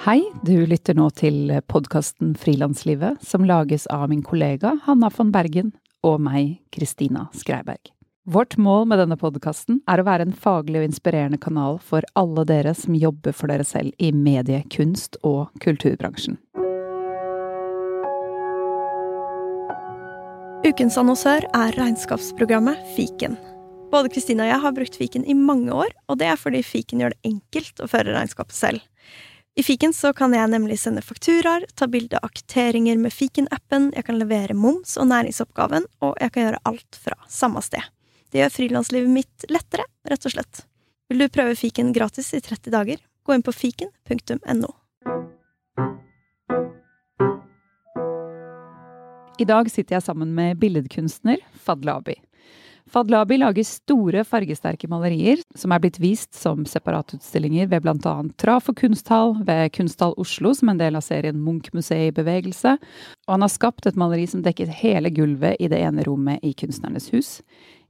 Hei, du lytter nå til podkasten Frilanslivet, som lages av min kollega Hanna von Bergen og meg, Kristina Skreiberg. Vårt mål med denne podkasten er å være en faglig og inspirerende kanal for alle dere som jobber for dere selv i medie-, kunst- og kulturbransjen. Ukens annonsør er regnskapsprogrammet Fiken. Både Kristina og jeg har brukt Fiken i mange år, og det er fordi Fiken gjør det enkelt å føre regnskapet selv. I Fiken så kan jeg nemlig sende fakturaer, ta bilde av kvitteringer med Fiken-appen, jeg kan levere moms og næringsoppgaven, og jeg kan gjøre alt fra samme sted. Det gjør frilanslivet mitt lettere, rett og slett. Vil du prøve Fiken gratis i 30 dager? Gå inn på fiken.no. I dag sitter jeg sammen med billedkunstner Fadlabi. Fadlabi lager store, fargesterke malerier som er blitt vist som separatutstillinger ved annet Traf og kunsthall, ved Kunsthall Oslo som en del av serien Munch-museet i bevegelse, og han har skapt et maleri som dekket hele gulvet i det ene rommet i Kunstnernes hus,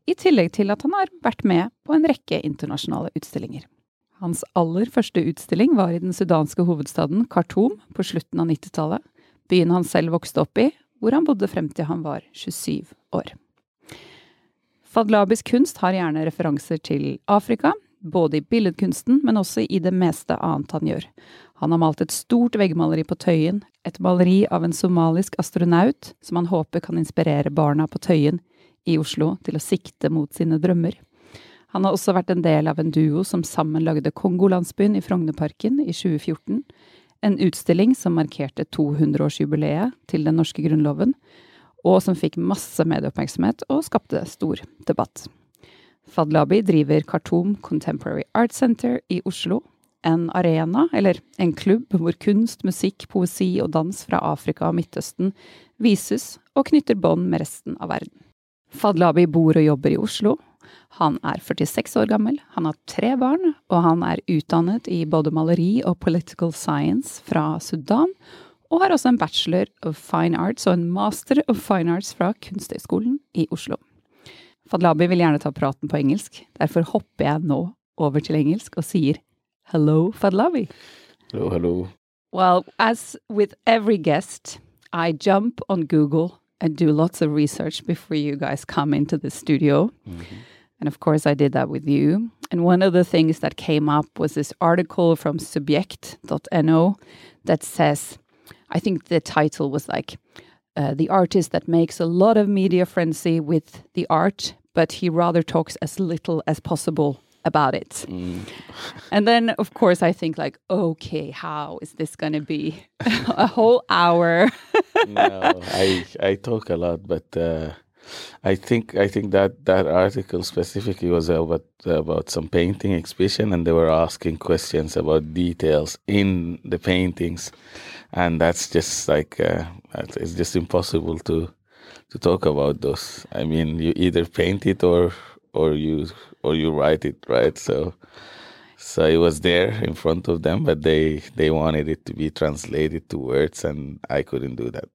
i tillegg til at han har vært med på en rekke internasjonale utstillinger. Hans aller første utstilling var i den sudanske hovedstaden Khartoum på slutten av 90-tallet, byen han selv vokste opp i, hvor han bodde frem til han var 27 år. Fadlabis kunst har gjerne referanser til Afrika, både i billedkunsten, men også i det meste annet han gjør. Han har malt et stort veggmaleri på Tøyen, et maleri av en somalisk astronaut som han håper kan inspirere barna på Tøyen i Oslo til å sikte mot sine drømmer. Han har også vært en del av en duo som sammen lagde Kongolandsbyen i Frognerparken i 2014, en utstilling som markerte 200-årsjubileet til den norske grunnloven, og som fikk masse medieoppmerksomhet og skapte stor debatt. Fadlabi driver Khartoum Contemporary Art Center i Oslo, en arena, eller en klubb, hvor kunst, musikk, poesi og dans fra Afrika og Midtøsten vises og knytter bånd med resten av verden. Fadlabi bor og jobber i Oslo. Han er 46 år gammel, han har tre barn, og han er utdannet i både maleri og political science fra Sudan, og har også en bachelor of fine arts og en master of fine arts fra Kunsthøgskolen i Oslo. Fadlabi vil gjerne ta praten på engelsk, derfor hopper jeg nå over til engelsk og sier hello, Fadlabi. Hello, hello. Well, as with every guest, I jump on Google and do lots of research before you guys come into the studio. And of course, I did that with you. And one of the things that came up was this article from subject.no that says, I think the title was like, uh, The artist that makes a lot of media frenzy with the art, but he rather talks as little as possible about it. And then, of course, I think like, okay, how is this going to be a whole hour? no, I I talk a lot, but uh, I think I think that that article specifically was about about some painting exhibition, and they were asking questions about details in the paintings, and that's just like uh, it's just impossible to to talk about those. I mean, you either paint it or or you or you write it, right? So. So it was there in front of them, but they they wanted it to be translated to words, and I couldn't do that.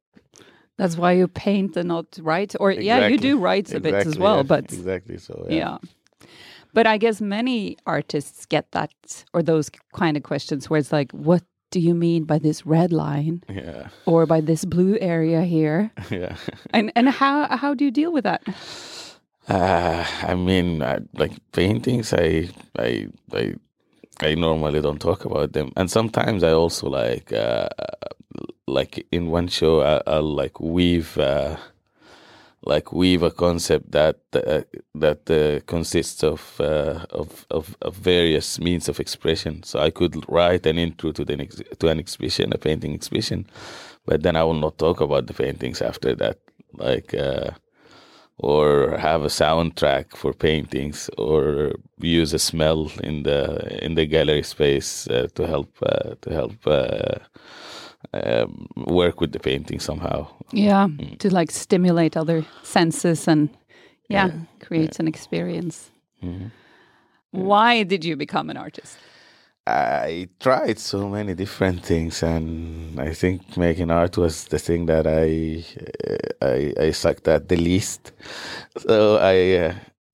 That's why you paint and not write. Or, yeah, you do write a bit as well, yeah, but exactly so. yeah. But I guess many artists get that or those kind of questions where it's like, what do you mean by this red line yeah, or by this blue area here? yeah. And and how how do you deal with that? Uh, I mean, I, like paintings, I, I, I, I normally don't talk about them, and sometimes I also like, uh, like in one show, I, I'll like weave, uh, like weave a concept that uh, that uh, consists of, uh, of of of various means of expression. So I could write an intro to the ex- to an exhibition, a painting exhibition, but then I will not talk about the paintings after that, like uh, or have a soundtrack for paintings, or use a smell in the in the gallery space uh, to help uh, to help. Uh, um, work with the painting somehow. Yeah, to like stimulate other senses and yeah, create an experience. Mhm. Why did you become an artist? I tried so many different things, and I think making art was the thing that I I, I sucked at the least. So I. Uh,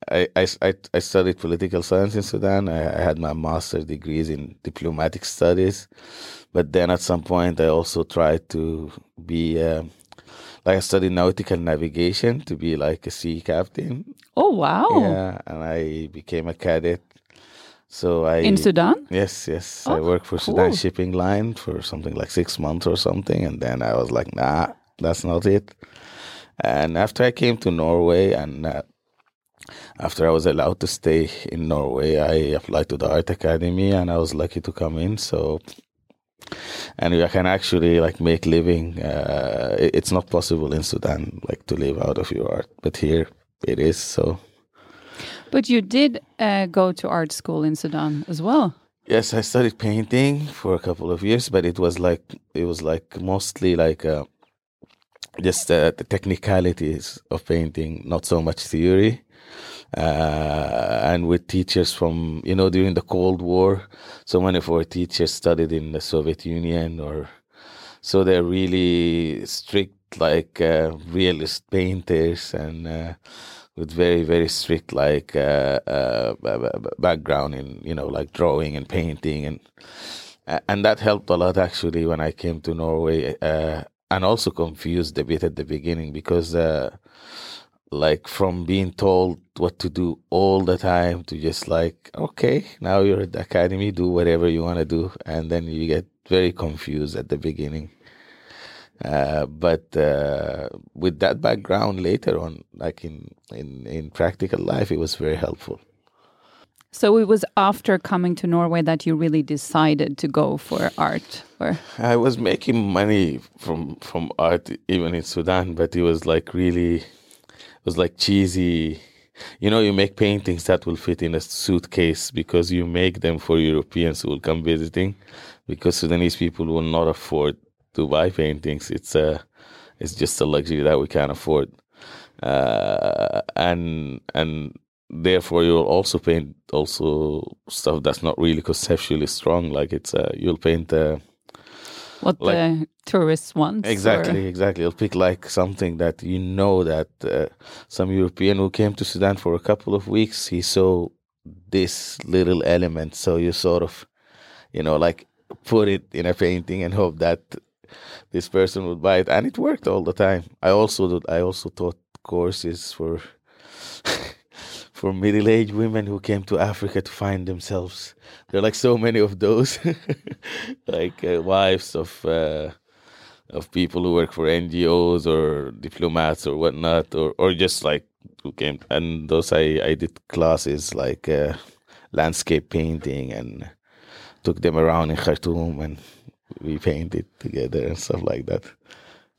I, I, I I studied political science in Sudan. I, I had my master's degrees in diplomatic studies, but then at some point I also tried to be uh, like I studied nautical navigation to be like a sea captain. Oh wow! Yeah, and I became a cadet. So I In Sudan? Yes, yes. I Oh, worked for Sudan. Shipping Line for something like six months or something, and then I was like, nah, that's not it. And after I came to Norway, and uh, after I was allowed to stay in Norway, I applied to the art academy, and I was lucky to come in. So, and I can actually like make living. Uh, it's not possible in Sudan, like to live out of your art, but here it is. So. But you did uh, go to art school in Sudan as well. Yes, I studied painting for a couple of years, but it was like it was like mostly like uh, just uh, the technicalities of painting, not so much theory. Uh, and with teachers from you know during the Cold War, so many of our teachers studied in the Soviet Union, or so they're really strict, like uh, realist painters, and uh, with very very strict like uh, uh, background in you know like drawing and painting and and that helped a lot actually when I came to Norway uh, and also confused a bit at the beginning because uh, like from being told what to do all the time to just like okay now you're at the academy do whatever you want to do and then you get very confused at the beginning uh, but uh, with that background later on, like in, in, in practical life, it was very helpful. So it was after coming to Norway that you really decided to go for art, or I was making money from from art even in Sudan, but it was like really, was like cheesy. You know, you make paintings that will fit in a suitcase because you make them for Europeans who will come visiting, because Sudanese people will not afford to buy paintings. It's a, it's just a luxury that we can't afford, uh, and and therefore you'll also paint also stuff that's not really conceptually strong. Like it's uh, you'll paint. Uh, what Like- the tourists want. or- Exactly, exactly. You'll pick like something that you know that uh, some European who came to Sudan for a couple of weeks, he saw this little element. So you sort of, you know, like put it in a painting and hope that this person would buy it, and it worked all the time. I also did, I also taught courses for for middle-aged women who came to Africa to find themselves. There are like so many of those, like uh, wives of. Uh, of people who work for NGOs or diplomats or whatnot, or, or just like who came. And those I, I did classes like uh, landscape painting and took them around in Khartoum and we painted together and stuff like that.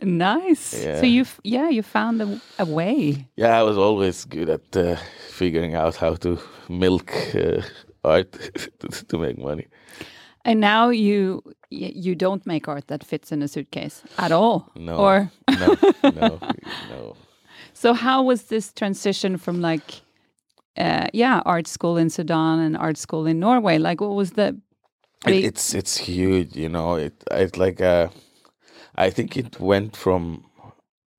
Nice. Yeah. So you, yeah, you found a, a way. Yeah, I was always good at uh, figuring out how to milk uh, art to, make money. And now you you don't make art that fits in a suitcase at all. No, Or no, no, no. so how was this transition from like uh, yeah, art school in Sudan and art school in Norway? Like what was the It, it's it's huge, you know. It it's like uh, I think it went from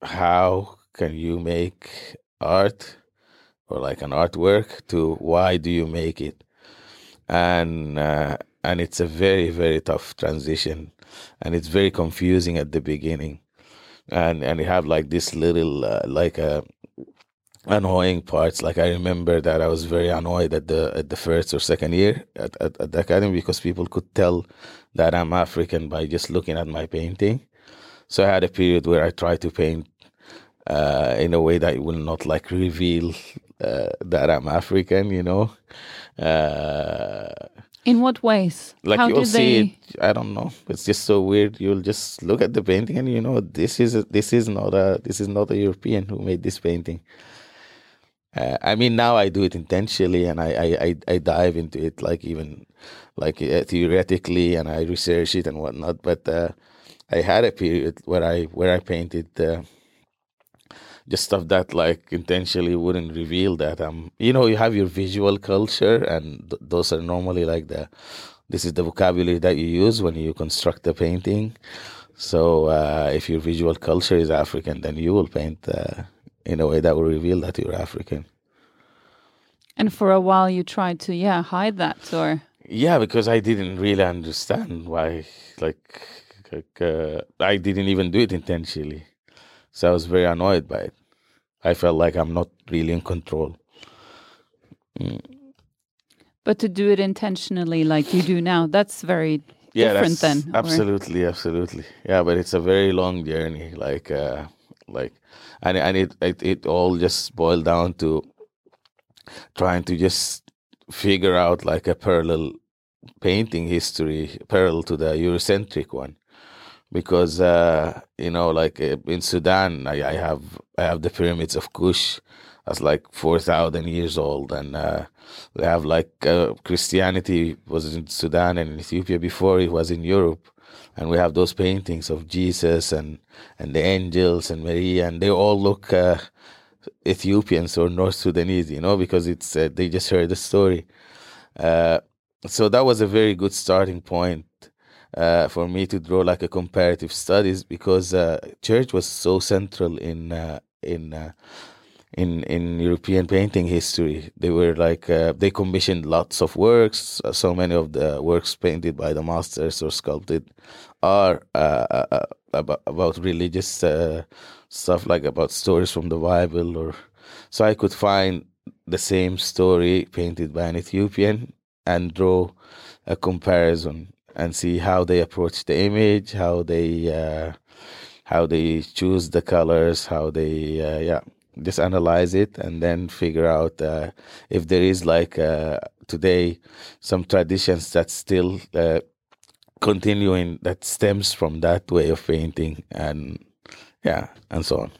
how can you make art or like an artwork to why do you make it, and uh, and it's a very very tough transition, and it's very confusing at the beginning, and and you have like this little uh, like a annoying parts. Like I remember that I was very annoyed at the at the first or second year at, at, at the academy because people could tell that I'm African by just looking at my painting. So I had a period where I tried to paint uh, in a way that will not like reveal uh, that I'm African, you know. Uh, In what ways? Like How you'll see they? it. I don't know. It's just so weird. You'll just look at the painting and you know this is a, this is not a this is not a European who made this painting. Uh, I mean, now I do it intentionally, and I, I, I, I dive into it like even like uh, theoretically, and I research it and whatnot. But uh, I had a period where I where I painted uh, just stuff that like intentionally wouldn't reveal that. Um, you know, you have your visual culture, and th- those are normally like the this is the vocabulary that you use when you construct a painting. So uh, if your visual culture is African, then you will paint uh, in a way that will reveal that you're African. And for a while, you tried to yeah hide that, or Yeah, because I didn't really understand why. Like, like uh, I didn't even do it intentionally, so I was very annoyed by it. I felt like I'm not really in control. but to do it intentionally like you do now, that's very Yeah, different that's then. or- absolutely, absolutely. Yeah, but it's a very long journey. Like, uh, like, and and it it, it all just boiled down to trying to just figure out like a parallel painting history parallel to the Eurocentric one, because uh, you know, like uh, in Sudan, I, I have I have the pyramids of Kush, that's like four thousand years old, and uh, we have like uh, Christianity was in Sudan and in Ethiopia before it was in Europe, and we have those paintings of Jesus and and the angels and Maria, and they all look uh, Ethiopians or North Sudanese, you know, because it's uh, they just heard the story. So that was a very good starting point uh, for me to draw like a comparative studies because uh, church was so central in uh, in uh, in in European painting history. They were like uh, they commissioned lots of works. Uh, so many of the works painted by the masters or sculpted are about about religious stuff, like about stories from the Bible. Or so I could find the same story painted by an Ethiopian and draw a comparison and see how they approach the image, how they uh, how they choose the colors, how they uh, yeah just analyze it and then figure out uh, if there is like uh, today some traditions that still uh, continuing that stems from that way of painting and yeah and so on.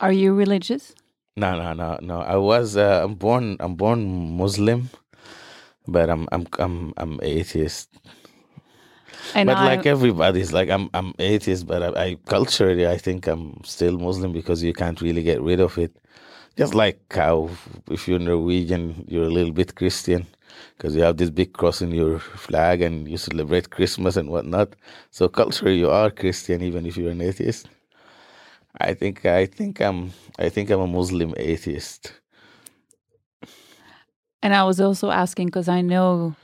Are you religious? No, no, no, no. I was uh, I'm born I'm born Muslim, but I'm I'm I'm I'm atheist. And but I, like everybody's like I'm I'm atheist, but I, I culturally I think I'm still Muslim because you can't really get rid of it. Just like how if you're Norwegian, you're a little bit Christian because you have this big cross in your flag and you celebrate Christmas and whatnot. So culturally, you are Christian even if you're an atheist. I think I think I'm I think I'm a Muslim atheist. and I was also asking because I know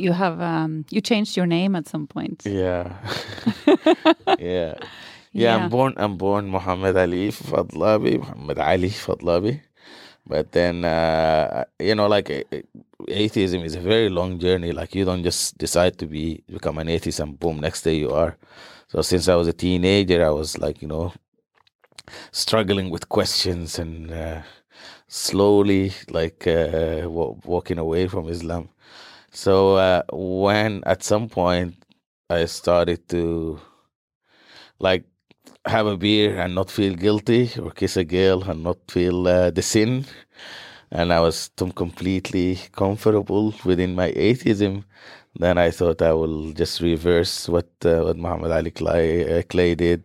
you have um you changed your name at some point. Yeah. yeah. Yeah, I'm born. I'm born Muhammad Ali Fadlabi, Muhammad Ali Fadlabi. But then, uh, you know, like atheism is a very long journey. Like you don't just decide to be become an atheist and boom, next day you are. So since I was a teenager, I was like, you know, struggling with questions and uh, slowly like uh, wa- walking away from Islam. So uh, when at some point I started to like have a beer and not feel guilty or kiss a girl and not feel uh, the sin. And i was completely comfortable within my atheism. Then i thought i will just reverse what uh, what muhammad ali clay, uh, clay did.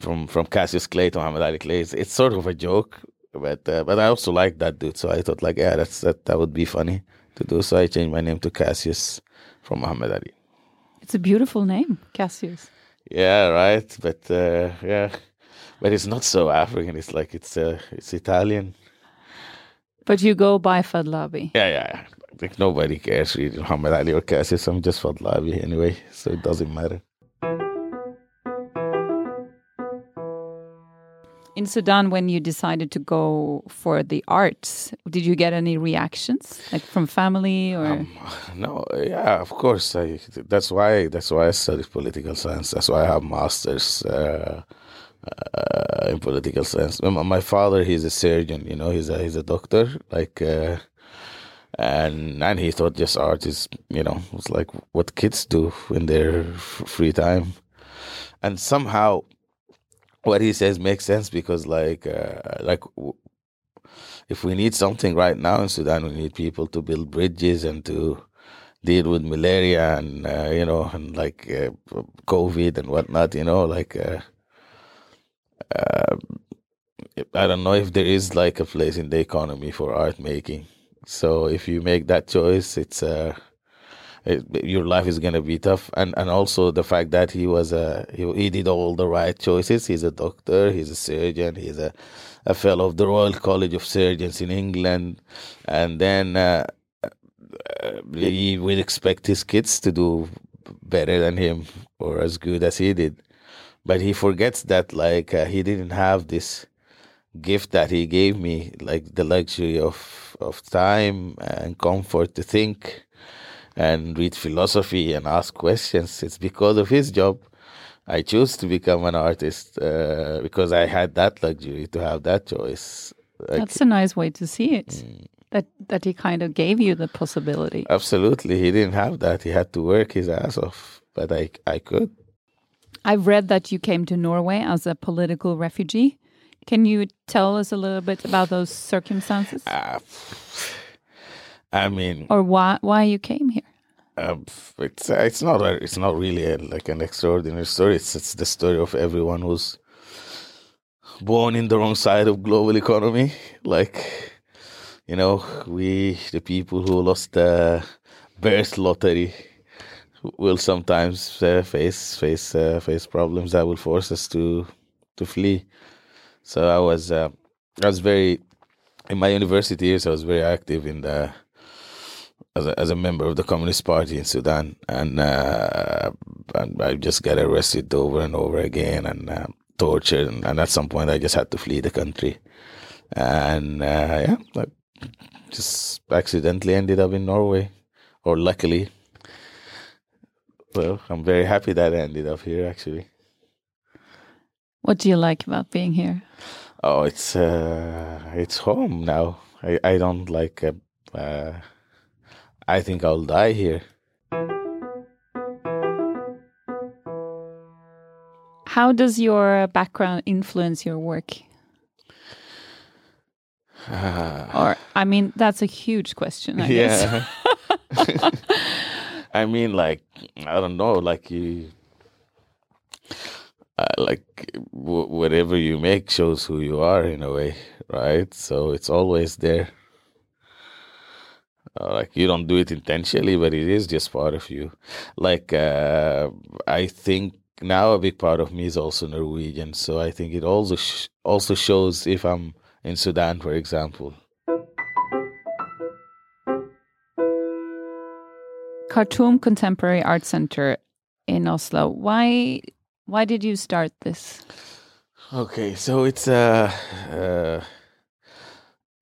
From from cassius clay to muhammad ali clay. It's, it's sort of a joke but uh, but i also like that dude. So i thought like yeah that's that, that would be funny to do so i changed my name to cassius from muhammad ali It's a beautiful name, Cassius. Yeah, right. But uh, yeah, but it's not so African. It's like it's uh, it's Italian. But you go by Fadlabi. Yeah, yeah. yeah. Think nobody cares really Muhammad Ali or Cassius. I'm just Fadlabi anyway, so it doesn't matter. In Sudan, when you decided to go for the arts, did you get any reactions, like from family or? Um, no, yeah, of course. I, that's why that's why I studied political science. That's why I have masters uh, uh, in political science. My, father, he's a surgeon. You know, he's a he's a doctor. Like, uh, and and he thought just art is you know was like what kids do in their free time, and somehow what he says makes sense because like uh, like w- if we need something right now in Sudan, we need people to build bridges and to deal with malaria and uh, you know and like uh, COVID and whatnot. You know, like uh, uh, I don't know if there is like a place in the economy for art making. So if you make that choice, it's uh, it, your life is gonna be tough. And and also the fact that he was a he, he did all the right choices. He's a doctor. He's a surgeon. He's a a fellow of the Royal College of Surgeons in England, and then. Uh, uh, he would expect his kids to do better than him or as good as he did but he forgets that like uh, he didn't have this gift that he gave me like the luxury of of time and comfort to think and read philosophy and ask questions it's because of his job i chose to become an artist uh, because i had that luxury to have that choice Like, That's a nice way to see it. That that he kind of gave you the possibility. absolutely he didn't have that he had to work his ass off but i i could I've read that you came to Norway as a political refugee. Can you tell us a little bit about those circumstances uh, i mean or why why you came here? Um, it's uh, it's not a, it's not really a, like an extraordinary story. It's it's the story of everyone who's born in the wrong side of global economy. Like, you know, we the people who lost the birth lottery will sometimes uh, face face uh, face problems that will force us to to flee. So I was uh, I was very in my university years. I was very active in the as a, as a member of the Communist Party in Sudan, and, uh, and I just got arrested over and over again and uh, tortured, and, and at some point I just had to flee the country, and uh, yeah, like just accidentally ended up in Norway, or luckily. Well, I'm very happy that I ended up here. Actually, What do you like about being here? oh, it's uh, it's home now. I I don't like. Uh, uh, I think I'll die here. How does your background influence your work? Or I mean, that's a huge question. I guess. yeah. I mean, like I don't know, like you, uh, like w- whatever you make shows who you are in a way, right? So it's always there. Uh, like you don't do it intentionally, but it is just part of you. Like uh, I think now a big part of me is also Norwegian, so I think it also sh- also shows if I'm in Sudan, for example. Khartoum Contemporary Art Center in Oslo. Why why did you start this? Okay, so it's uh, uh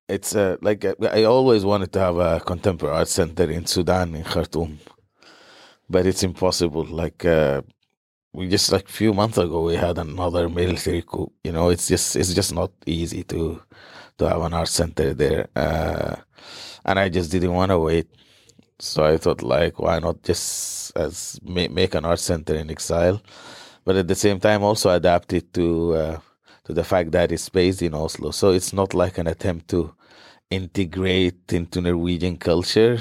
it's uh, like I always wanted to have a contemporary art center in Sudan in Khartoum, but it's impossible. Like uh, we just like few months ago we had another military coup. You know, it's just it's just not easy to to have an art center there, uh, and I just didn't want to wait. So I thought, like, why not just as ma- make an art center in exile, but at the same time also adapt it to uh, to the fact that it's based in Oslo. So it's not like an attempt to integrate into Norwegian culture.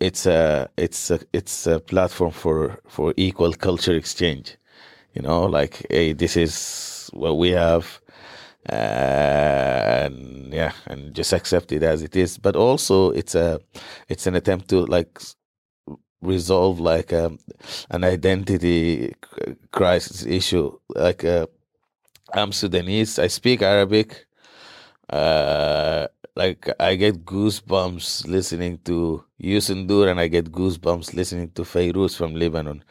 It's a it's a it's a platform for for equal culture exchange. You know, like hey, this is what we have, and yeah, and just accept it as it is. But also, it's a it's an attempt to like resolve like um, an identity crisis issue. Like uh, I'm Sudanese, I speak Arabic. Uh, like I get goosebumps listening to Youssou N'Dour and I get goosebumps listening to Feiruz from Lebanon.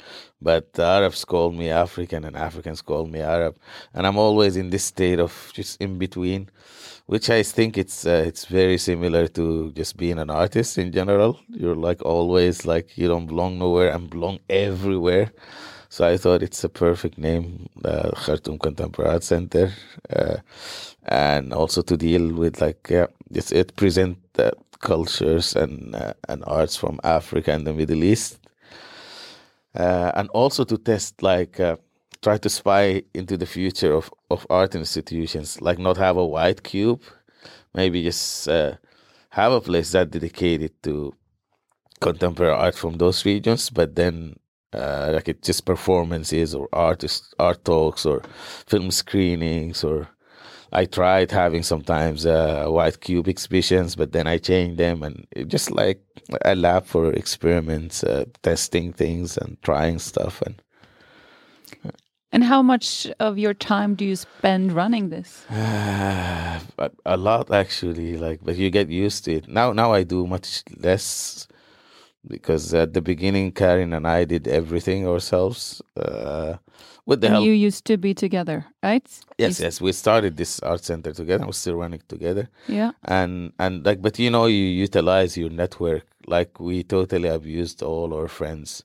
But Arabs call me African and Africans call me Arab. And I'm always in this state of just in between, which I think it's uh, it's very similar to just being an artist in general. You're like always like you don't belong nowhere and belong everywhere. So I thought it's a perfect name, uh, Khartoum Contemporary Art Center, uh, and also to deal with like yeah, it present uh, cultures and uh, and arts from Africa and the Middle East, uh, and also to test like uh, try to spy into the future of of art institutions, like not have a white cube, maybe just have a place that dedicated to contemporary art from those regions, but then uh, like it's just performances or artist art talks or film screenings or I tried having sometimes uh, white cube exhibitions, but then I changed them and it just like a lab for experiments, uh, testing things and trying stuff. And And how much of your time do you spend running this? a lot actually, like, but you get used to it. Now, now I do much less because at the beginning, Karin and I did everything ourselves. Uh, with the And help you used to be together, right? Yes, You- yes. We started this art center together. We're still running together, Yeah. and and like, but you know, you utilize your network. Like we totally abused all our friends.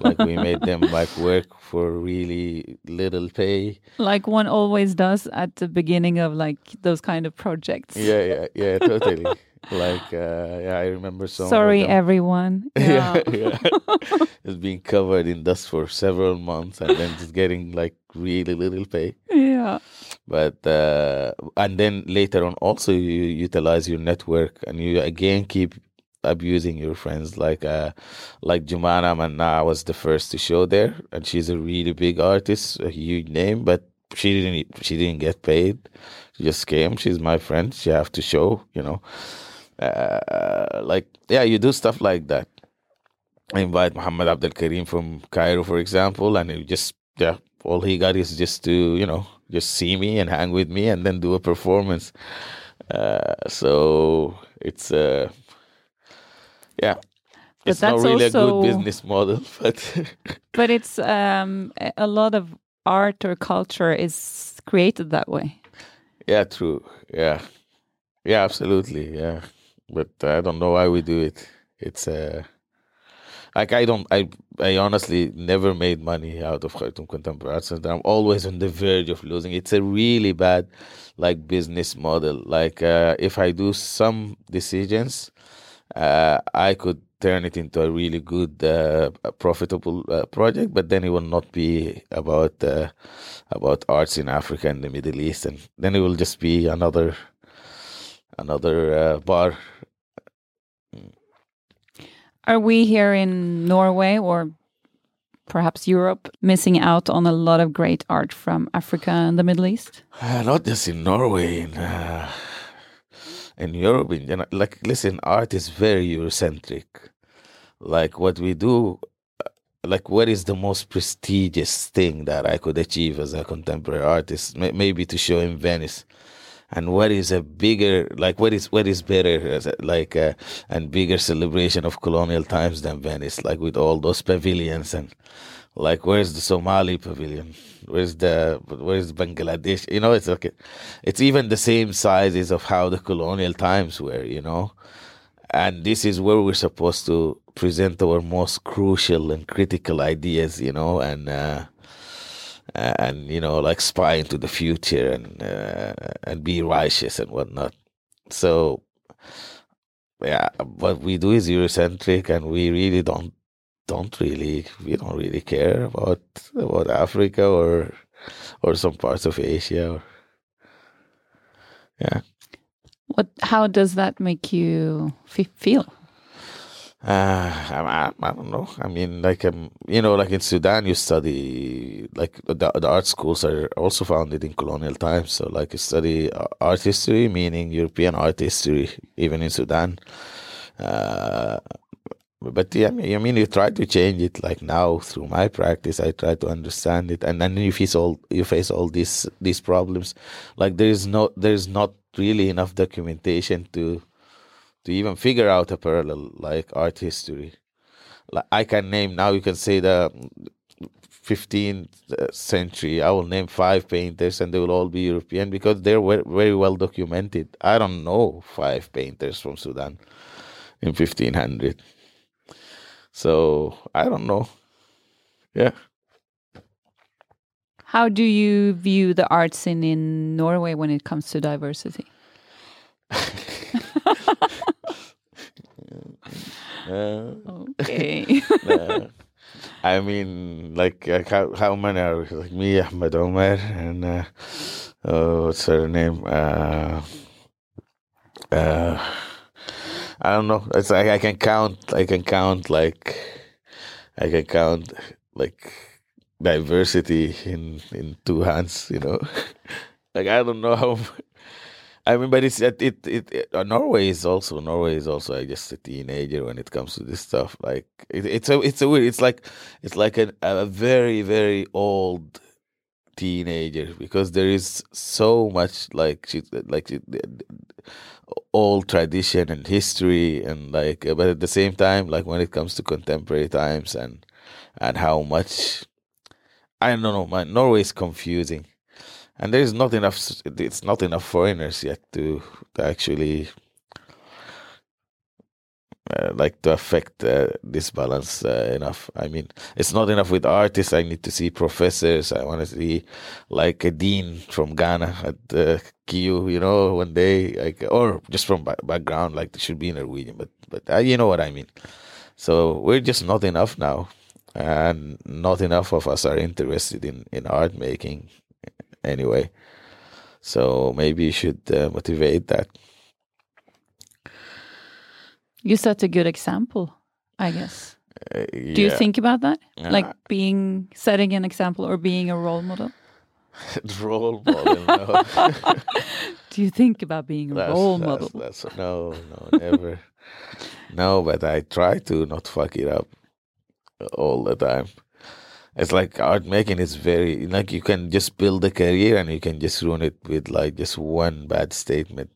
Like we made them like work for really little pay. Like one always does at the beginning of like those kind of projects. Yeah, yeah, yeah, totally. like, uh, yeah, I remember some. Sorry, everyone. yeah, Yeah. yeah. it's being covered in dust for several months, and then just getting like really little pay. yeah. but uh, and then later on also you utilize your network and you again keep abusing your friends. Like uh like Jumana Manna was the first to show there and she's a really big artist a huge name but she didn't she didn't get paid. She just came. She's my friend. She have to show you know. Uh, like yeah you do stuff like that. I invite Muhammad Abdel Karim from Cairo for example and he just yeah all he got is just to you know just see me and hang with me and then do a performance. Uh, so it's uh yeah But it's not really a good business model but But it's um a- lot of art or culture is created that way. yeah true yeah yeah absolutely yeah but i don't know why we do it it's uh like I don't, I, I honestly never made money out of Khartoum Contemporary Art Center. I'm always on the verge of losing. It's a really bad, like business model. Like uh, if I do some decisions, I could turn it into a really good, uh, profitable uh, project. But then it will not be about uh, about arts in Africa and the Middle East, and then it will just be another another uh, bar Are we here in Norway or perhaps Europe missing out on a lot of great art from Africa and the Middle East? Uh, not just in Norway, in uh, in Europe, general. Like, listen, art is very Eurocentric. Like what we do, uh, like what is the most prestigious thing that I could achieve as a contemporary artist? May- maybe to show in Venice. And what is a bigger, like what is what is better, as a, like uh, and bigger celebration of colonial times than Venice? Like with all those pavilions and like where's the Somali pavilion? Where's the where's Bangladesh? You know, it's okay. It's even the same sizes of how the colonial times were. You know, and this is where we're supposed to present our most crucial and critical ideas. You know, and uh, and you know, like spy into the future and uh, and be righteous and whatnot. So. Yeah, what we do is Eurocentric, and we really don't don't really we don't really care about about Africa or or some parts of Asia or yeah What? How does that make you feel? uh, I, I, I don't know I mean like um you know like in Sudan you study like the, the art schools are also founded in colonial times so like you study uh, art history meaning European art history even in Sudan uh, but yeah, I mean, you try to change it. Like now, through my practice, I try to understand it, and then you face all you face all these these problems. Like there is no, there is not really enough documentation to to even figure out a parallel like art history. Like I can name now, you can say the 15th uh, century. I will name five painters, and they will all be European because they're very well documented. I don't know five painters from Sudan in 1500. So I don't know. Yeah. How do you view the art scene in Norway when it comes to diversity? Uh, Okay. uh, I mean, like, like how how many are we? like me, Ahmed Umar, and uh, oh, what's her name? Uh, uh, I don't know. It's like I can count. I can count like I can count like diversity in in two hands. You know, like I don't know how. I mean, but it's it it, it, uh, Norway is also Norway is also I guess a teenager when it comes to this stuff. Like it, it's a it's a weird. It's like it's like an, a very very old teenager because there is so much like she- like she- old tradition and history and like but at the same time like when it comes to contemporary times and and how much I don't know man Norway is confusing. And there's not enough it's not enough foreigners yet to, to actually uh, like to affect uh, this balance uh, enough. I mean, it's not enough with artists. I need to see professors. I want to see like a dean from Ghana at uh, KU, you know, one day, like, or just from ba- background, like they should be in Norwegian, but but uh, you know what I mean. So we're just not enough now, and not enough of us are interested in in art making anyway. So maybe you should uh, motivate that. You set a good example, I guess. Uh, Do you think about that? Like Uh, being setting an example or being a role model? role model? No. Do you think about being a That's- role that's- model? That's, no, no, never. no, but I try to not fuck it up all the time. It's like art making is very like you can just build a career and you can just ruin it with like just one bad statement.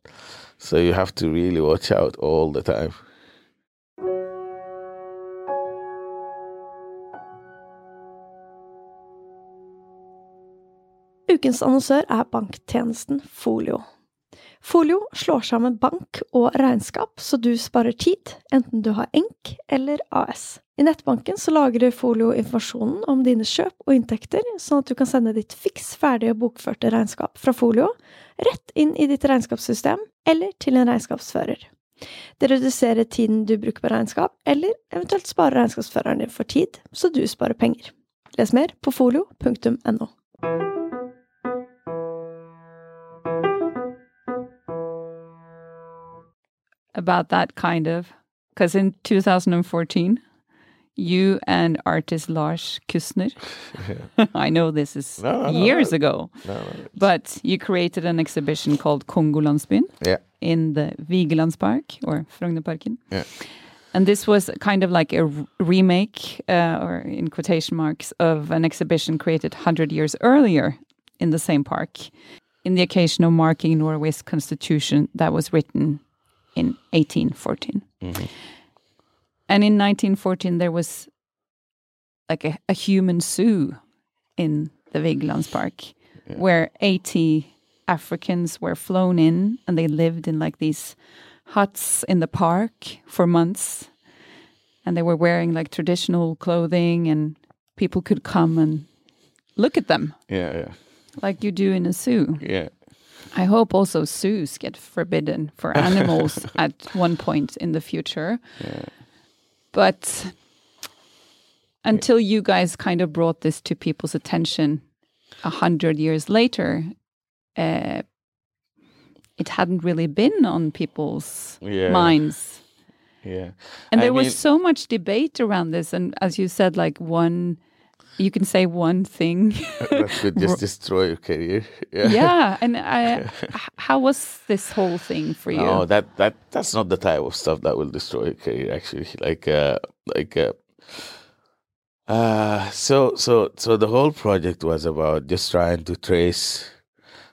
So you have to really watch out all the time. Ukens annonsør er banktjenesten Folio. Folio slår sammen bank og regnskap, så du sparer tid, enten du har ENK eller AS. I nettbanken så lagrer Folio informasjonen om dine kjøp og inntekter, sånn at du kan sende ditt fiks ferdige bokførte regnskap fra Folio rett inn i ditt regnskapssystem eller til en regnskapsfører. Det reduserer tiden du bruker på regnskap, eller eventuelt sparer regnskapsføreren din for tid, så du sparer penger. Les mer på folio.no. about that kind of because in 2014 you and artist Lars Cuzner I know this is No, no, years no. ago but you created an exhibition called Kongolandsbyn Yeah. in the Vigelandspark or Frognerparken Yeah. and this was kind of like a remake uh, or in quotation marks of an exhibition created 100 years earlier in the same park in the occasion of marking Norway's constitution that was written in 1814 Mhm. and in 1914, there was like a, a human zoo in the Vigelands Park where 80 Africans were flown in and they lived in like these huts in the park for months. And they were wearing like traditional clothing and people could come and look at them Yeah, yeah, like you do in a zoo. yeah. I hope also zoos get forbidden for animals at one point in the future. But until you guys kind of brought this to people's attention a hundred years later, uh, it hadn't really been on people's Yeah. minds. Yeah. And I there was mean- so much debate around this. And as you said, like one, you can say one thing. that could just destroy your career. Yeah. yeah. And I, how was this whole thing for you? No, that that that's not the type of stuff that will destroy your career. Actually, like uh, like uh, uh, so so so the whole project was about just trying to trace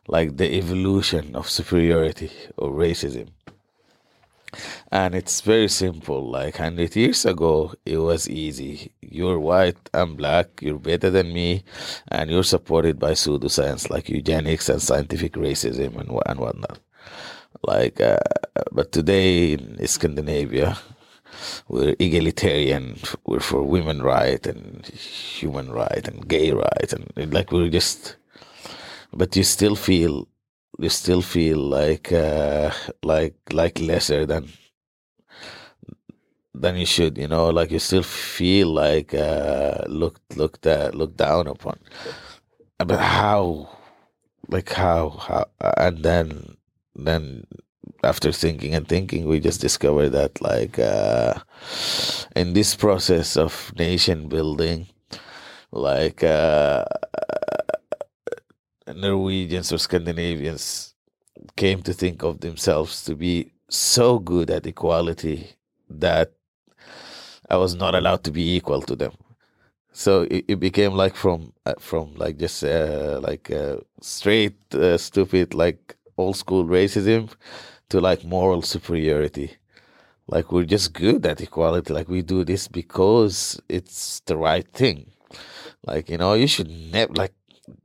like the evolution of superiority or racism. And it's very simple. Like hundred years ago, it was easy. You're white, I'm black. You're better than me, and you're supported by pseudoscience like eugenics and scientific racism and and whatnot like uh, but today in Scandinavia we're egalitarian we're for women right and human right and gay right and like we're just but you still feel you still feel like uh, like like lesser than than you should. You know, like you still feel like uh, looked looked uh, looked down upon. But how, like how how, and then then after thinking and thinking, we just discovered that like uh, in this process of nation building, like uh, Norwegians or Scandinavians came to think of themselves to be so good at equality that I was not allowed to be equal to them. So it, it became like from uh, from like just uh, like uh, straight uh, stupid like old school racism to like moral superiority. Like we're just good at equality. Like we do this because it's the right thing. Like you know, you should never like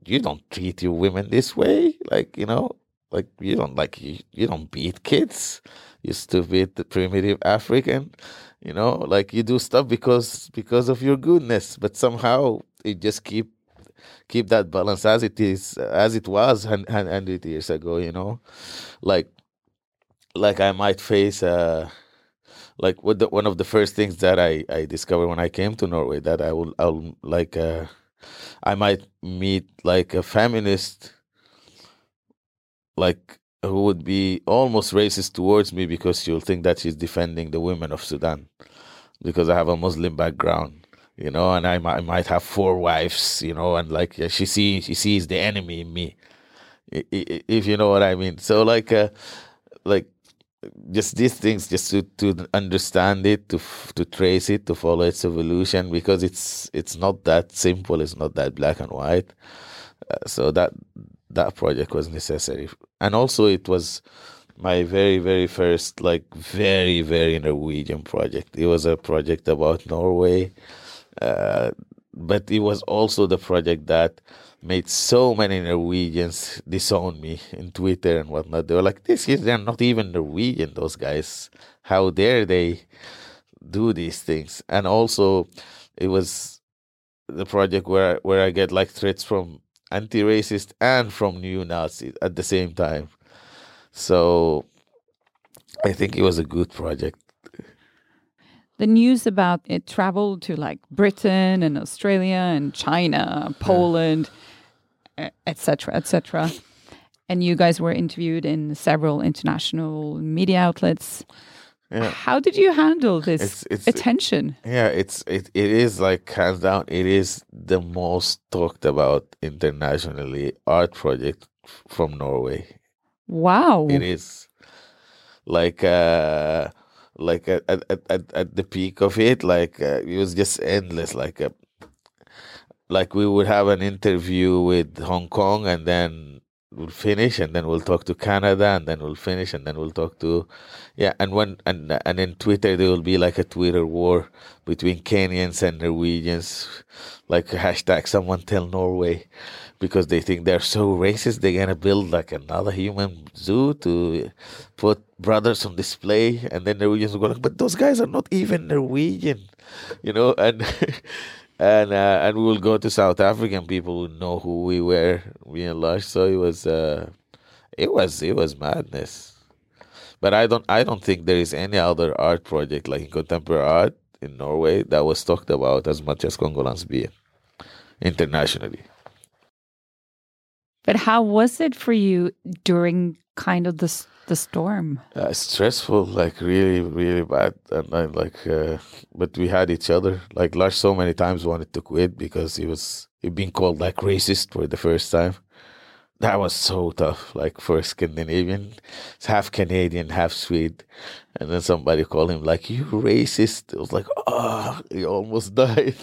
you don't treat your women this way. Like you know, like you don't like you, you don't beat kids. You stupid the primitive African. You know, like you do stuff because because of your goodness, but somehow you just keep keep that balance as it is as it was hundred years ago. You know, like like I might face uh like what the, one of the first things that I I discovered when I came to Norway that I will I'll like uh I might meet like a feminist like who would be almost racist towards me because she'll think that she's defending the women of Sudan because I have a Muslim background, you know, and I, I might have four wives, you know, and like she sees she sees the enemy in me, if you know what I mean. So like, uh, like just these things, just to, to understand it, to to trace it, to follow its evolution, because it's it's not that simple. It's not that black and white. Uh, so that that project was necessary, and also it was my very very first like very very Norwegian project. It was a project about Norway, uh, but it was also the project that made so many Norwegians disown me in Twitter and whatnot. They were like, "This is they're not even Norwegian. Those guys, how dare they do these things?" And also, it was the project where where I get like threats from anti-racist and from neo Nazis at the same time. So, I think it was a good project. The news about it traveled to like Britain and Australia and China, Poland, etc., etc. And you guys were interviewed in several international media outlets. Yeah. How did you handle this It's- it's- attention? Yeah, it's it, it is like hands down. It is the most talked about internationally art project from Norway. Wow. It is like uh like at at, at- at, at the peak of it, like uh, it was just endless. Like uh, like we would have an interview with Hong Kong, and then we'll finish, and then we'll talk to Canada, and then we'll finish, and then we'll talk to yeah. And when and and in Twitter there will be like a Twitter war between Kenyans and Norwegians, like hashtag someone tell Norway because they think they're so racist they're gonna build like another human zoo to put brothers on display and then Norwegians will go like, but those guys are not even Norwegian, you know, and and uh, and we will go to South African people would know who we were, me and Lars. So it was uh it was it was madness. But I don't I don't think there is any other art project like in contemporary art in Norway that was talked about as much as Kongolandsbyen internationally. But how was it for you during kind of the s- the storm? Uh, stressful, like really, really bad, and I like. Uh, but we had each other. Like Lars, so many times wanted to quit because he was he being called like racist for the first time. That was so tough. Like for a Scandinavian, it's half Canadian, half Swede, and then somebody called him like you racist. It was like oh, he almost died.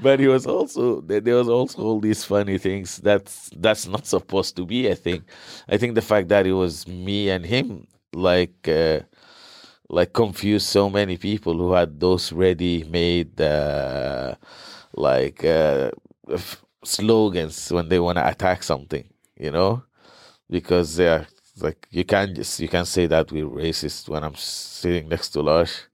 But he was also there was also all these funny things that's that's not supposed to be i think. I think the fact that it was me and him like uh, like confused so many people who had those ready made uh, like uh, f- slogans when they want to attack something you know? Because they are like you can't just you can't say that we're racist when i'm sitting next to Lars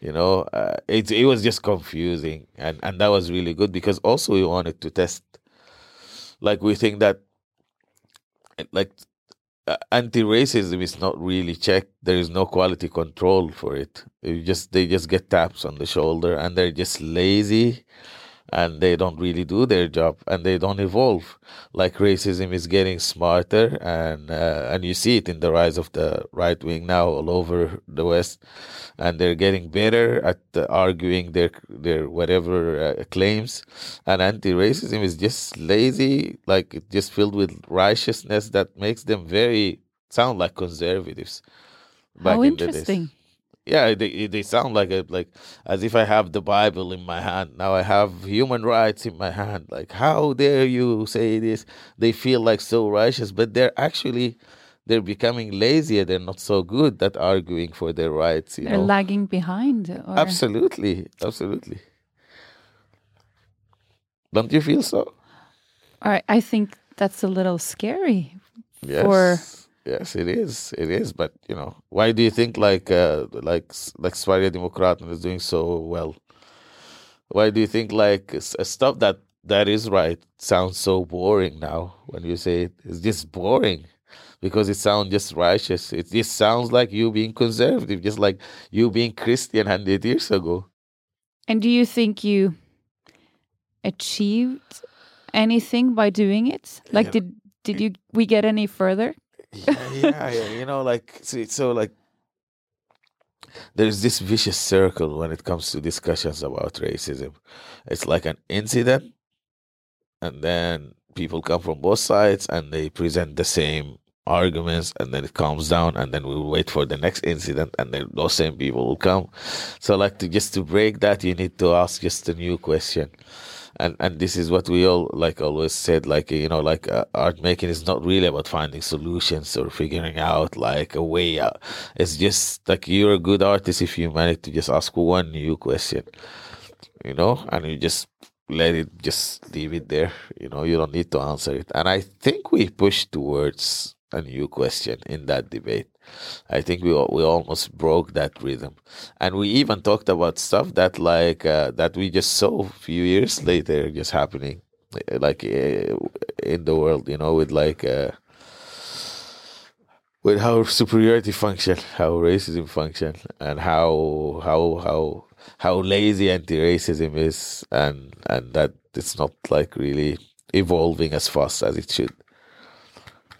you know uh, it it was just confusing and and that was really good because also we wanted to test like we think that like uh, anti-racism is not really checked. There is no quality control for it. You just they just get taps on the shoulder, and they're just lazy, and they don't really do their job, and they don't evolve. Like racism is getting smarter, and uh, and you see it in the rise of the right wing now all over the West, and they're getting better at uh, arguing their their whatever uh, claims, and anti-racism is just lazy, like it just filled with righteousness that makes them very sound like conservatives. back How in the days. interesting. Yeah, they they sound like a, like as if I have the Bible in my hand. Now I have human rights in my hand. Like how dare you say this? They feel like so righteous, but they're actually they're becoming lazier. They're not so good at arguing for their rights. You They're know, lagging behind. Or... absolutely, absolutely. Don't you feel so? All right, I think that's a little scary. Yes. For- Yes, it is. It is. But you know, why do you think like uh, like like Sverige Demokraten is doing so well? Why do you think like s- uh, stuff that that is right sounds so boring now when you say it? It's just boring because it sounds just righteous. It just sounds like you being conservative, just like you being Christian hundred years ago. And do you think you achieved anything by doing it? Like, Yeah. did did you we get any further? Yeah, yeah. You know, like so, so like there's this vicious circle when it comes to discussions about racism. It's like an incident, and then people come from both sides and they present the same arguments, and then it calms down, and then we will wait for the next incident, and then those same people will come. So, like to just to break that, you need to ask just a new question and and this is what we all like always said like you know like uh, art making is not really about finding solutions or figuring out like a way out. It's just like you're a good artist if you manage to just ask one new question you know and you just let it just leave it there. You know you don't need to answer it. And i think we pushed towards a new question in that debate I think we we almost broke that rhythm, and we even talked about stuff that like uh, that we just saw a few years later just happening, uh, like uh, in the world, you know, with like uh, with how superiority function, how racism function, and how how how how lazy anti-racism is, and and that it's not like really evolving as fast as it should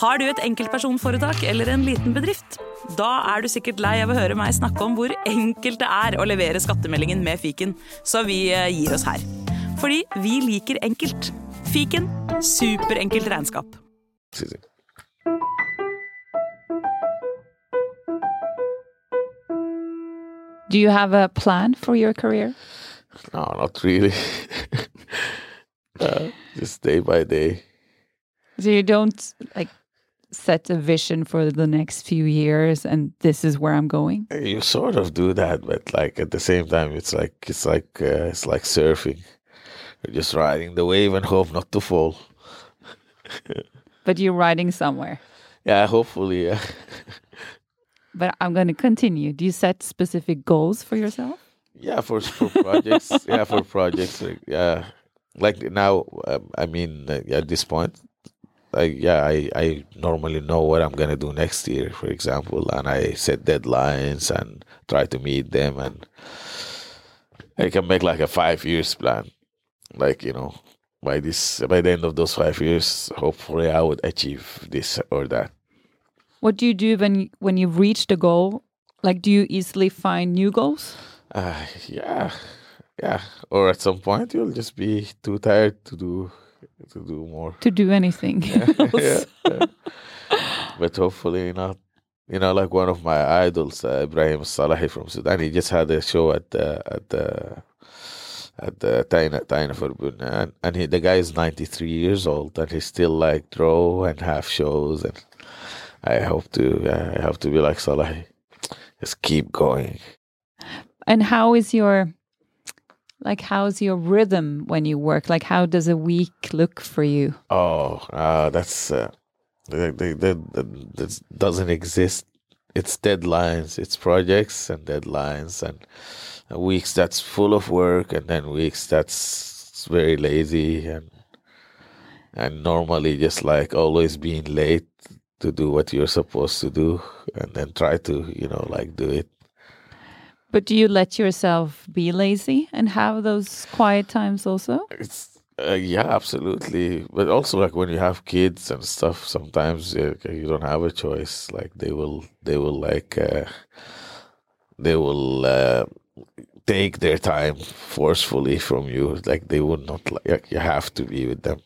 Har du et enkeltpersonforetak eller en liten bedrift? Da er du sikkert lei av å høre meg snakke om hvor enkelt det er å levere skattemeldingen med fiken, så vi eh, gir oss her. Fordi vi liker enkelt. Fiken superenkelt regnskap. Do you have a plan for your career? No, not really. uh, just day by day. So you don't like set a vision for the next few years and this is where I'm going? You sort of do that, but like at the same time, it's like it's like uh, it's like surfing. You're just riding the wave and hope not to fall. But you're riding somewhere. Yeah, hopefully. Yeah. But I'm going to continue. Do you set specific goals for yourself? Yeah, for for projects. yeah, for projects. Like, yeah, like now. Um, I mean, uh, at this point, like yeah, I I normally know what I'm gonna do next year, for example, and I set deadlines and try to meet them, and I can make like a five years plan. Like you know, by this by the end of those five years, hopefully I would achieve this or that. What do you do when when you've reached a goal? Like do you easily find new goals? Uh, yeah, yeah. Or at some point, you'll just be too tired to do to do more. To do anything yeah, yeah. But hopefully not. You know, like one of my idols, uh, Ibrahim Salahi from Sudan. He just had a show at the at the at the Taina Tegnerforbundet, and, and he, the guy is 93 years old, and he still like draw and have shows, and I hope to uh, I have to be like Salah, just keep going. And how is your like how's your rhythm when you work? Like how does a week look for you? Oh, uh, that's uh, that, doesn't exist. It's deadlines, it's projects and deadlines, and weeks that's full of work, and then weeks that's very lazy and and normally just like always being late to do what you're supposed to do, and then try to you know like do it. But do you let yourself be lazy and have those quiet times also? It's uh, yeah, absolutely. But also, like when you have kids and stuff, sometimes uh, you don't have a choice. Like they will, they will like, uh, they will uh, take their time forcefully from you. Like they would not like you have to be with them.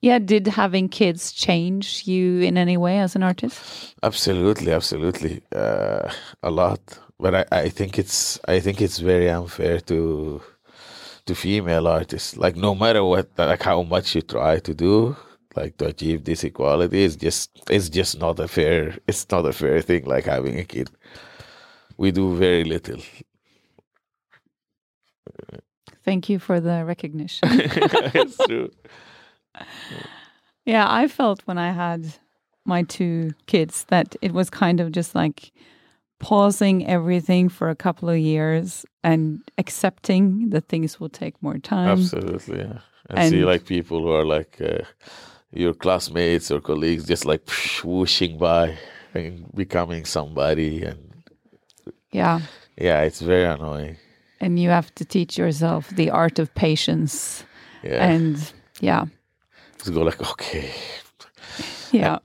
Yeah, did having kids change you in any way as an artist? Absolutely, absolutely, uh, a lot. But I, I think it's, I think it's very unfair to to female artists. Like no matter what, like how much you try to do, like to achieve this equality, it's just it's just not a fair. It's not a fair thing. Like having a kid, we do very little. Thank you for the recognition. it's true. Yeah, I felt when I had my two kids that it was kind of just like pausing everything for a couple of years and accepting that things will take more time. Absolutely, yeah. And, And- see like people who are like uh, your classmates or colleagues just like whooshing by and becoming somebody and Yeah. yeah, it's very annoying. And you have to teach yourself the art of patience. Yeah. And yeah. Just go like, okay. Yeah.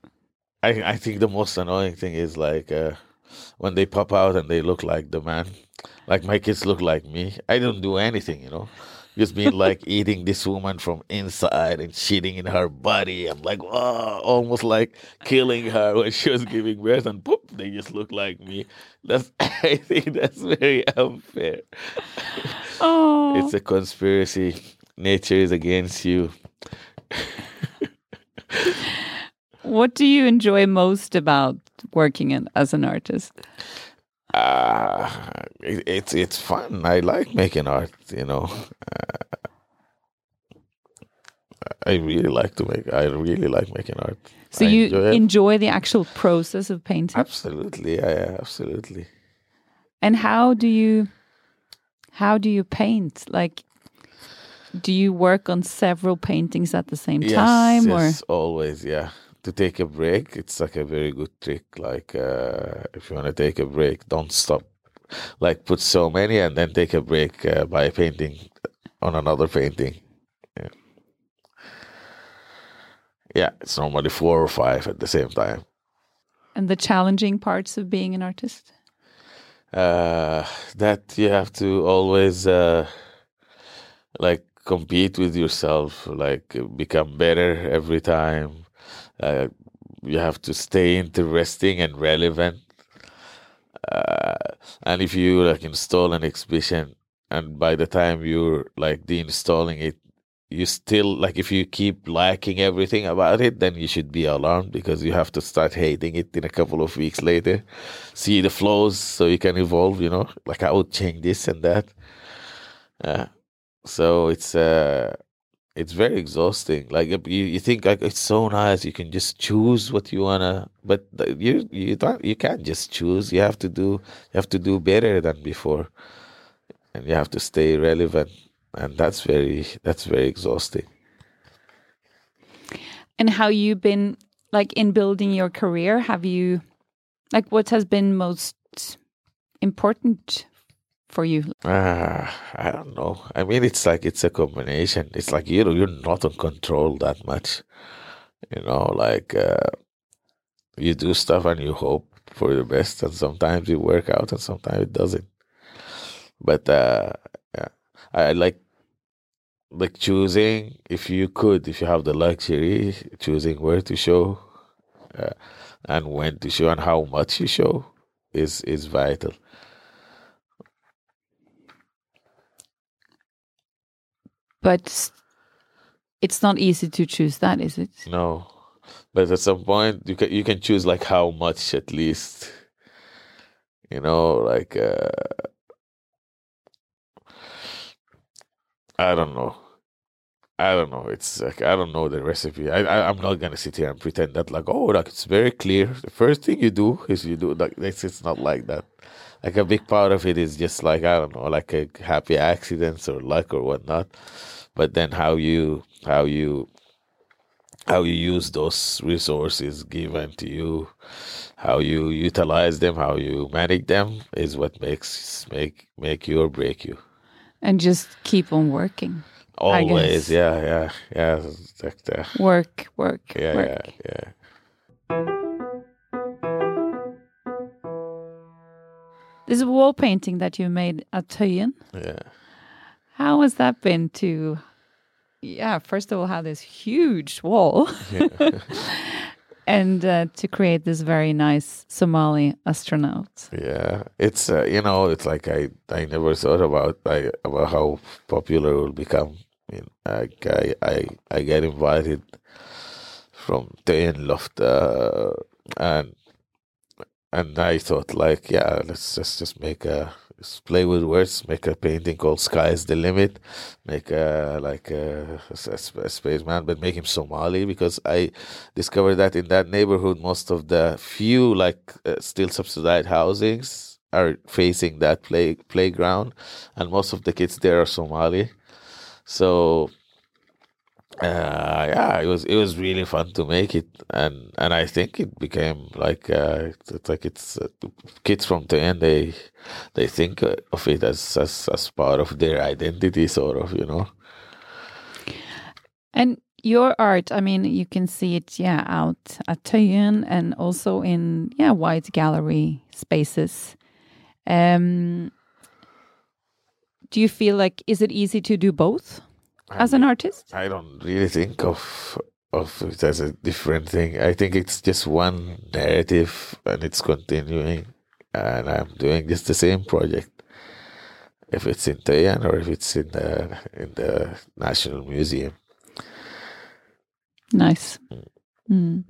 I I think the most annoying thing is like uh, when they pop out and they look like the man. Like my kids look like me. I don't do anything, you know. Just being like eating this woman from inside and shitting in her body. I'm like, oh, almost like killing her when she was giving birth, and poop, they just look like me. That's I think that's very unfair. Oh. It's a conspiracy. Nature is against you. what do you enjoy most about working in, as an artist? uh, it, it's it's fun. I like making art. You know, uh, I really like to make. I really like making art. So I you enjoy enjoy the actual process of painting? absolutely, yeah, absolutely. And how do you how do you paint? Like do you work on several paintings at the same Yes, time or yes, always, yeah. To take a break, it's like a very good trick. Like uh, if you want to take a break, don't stop. Like put so many and then take a break uh, by painting on another painting. Yeah. yeah, it's normally four or five at the same time. and the challenging parts of being an artist? uh, that you have to always uh, like compete with yourself, like become better every time. Uh, you have to stay interesting and relevant. Uh, and if you like install an exhibition, and by the time you're like deinstalling it, you still like if you keep liking everything about it, then you should be alarmed because you have to start hating it in a couple of weeks later see the flaws so you can evolve you know like i would change this and that uh, so it's uh it's very exhausting. Like you, you think like it's so nice you can just choose what you wanna but you you don't you can't just choose. You have to do you have to do better than before. And you have to stay relevant. And that's very that's very exhausting. And how you've been like in building your career, have you like what has been most important for you? Ah, I don't know. I mean, it's like it's a combination. It's like you know you're not in control that much. You know, like uh, you do stuff and you hope for the best, and sometimes it work out, and sometimes it doesn't. But uh, yeah, I like like choosing if you could, if you have the luxury, choosing where to show, uh, and when to show, and how much you show is is vital. But it's not easy to choose that, is it? No, but at some point you can you can choose like how much at least. You know, like uh, I don't know. I don't know. It's like I don't know the recipe. I, I I'm not gonna sit here and pretend that like oh like it's very clear. The first thing you do is you do like it's it's not like that. Like a big part of it is just like I don't know, like a happy accidents or luck or whatnot. But then how you how you how you use those resources given to you, how you utilize them, how you manage them is what makes make make you or break you. And just keep on working. Always, yeah, yeah, yeah. like the- Work, work, yeah, work. yeah, yeah. This is a wall painting that you made at Tøyen, Yeah. How has that been to, yeah, first of all, have this huge wall and uh, to create this very nice Somali astronaut? Yeah, it's uh, you know, it's like I I never thought about I, about how popular it will become. I mean, like I I I get invited from Tøyen Loft, uh, and and I thought like, yeah, let's just just make a play with words, make a painting called "Sky is the Limit," make a like a, a, a spaceman, but make him Somali because I discovered that in that neighborhood, most of the few like uh, still subsidized housings are facing that play playground, and most of the kids there are Somali. So uh, yeah, it was it was really fun to make it, and and I think it became like uh, it's, like it's uh, kids from the end they they think of it as, as as part of their identity, sort of, you know. And your art, I mean, you can see it, yeah, out at Tøyen and also in, yeah, white gallery spaces. Um, do you feel like, is it easy to do both as an artist? I don't really think of of it as a different thing. I think it's just one narrative and it's continuing, and I'm doing just the same project. If it's in Tøyen or if it's in the in the National Museum. Nice. Mm.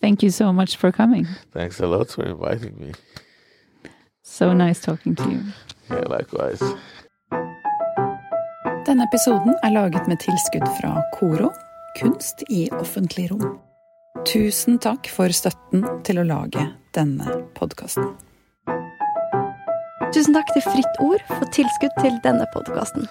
Thank you so much for coming. Thanks a lot for inviting me. So nice talking to you. Yeah, likewise. Denne episoden er laget med tilskudd fra Koro, kunst i offentlig rom. Tusen takk for støtten til å lage denne podkasten. Tusen takk til Fritt Ord for tilskudd til denne podkasten.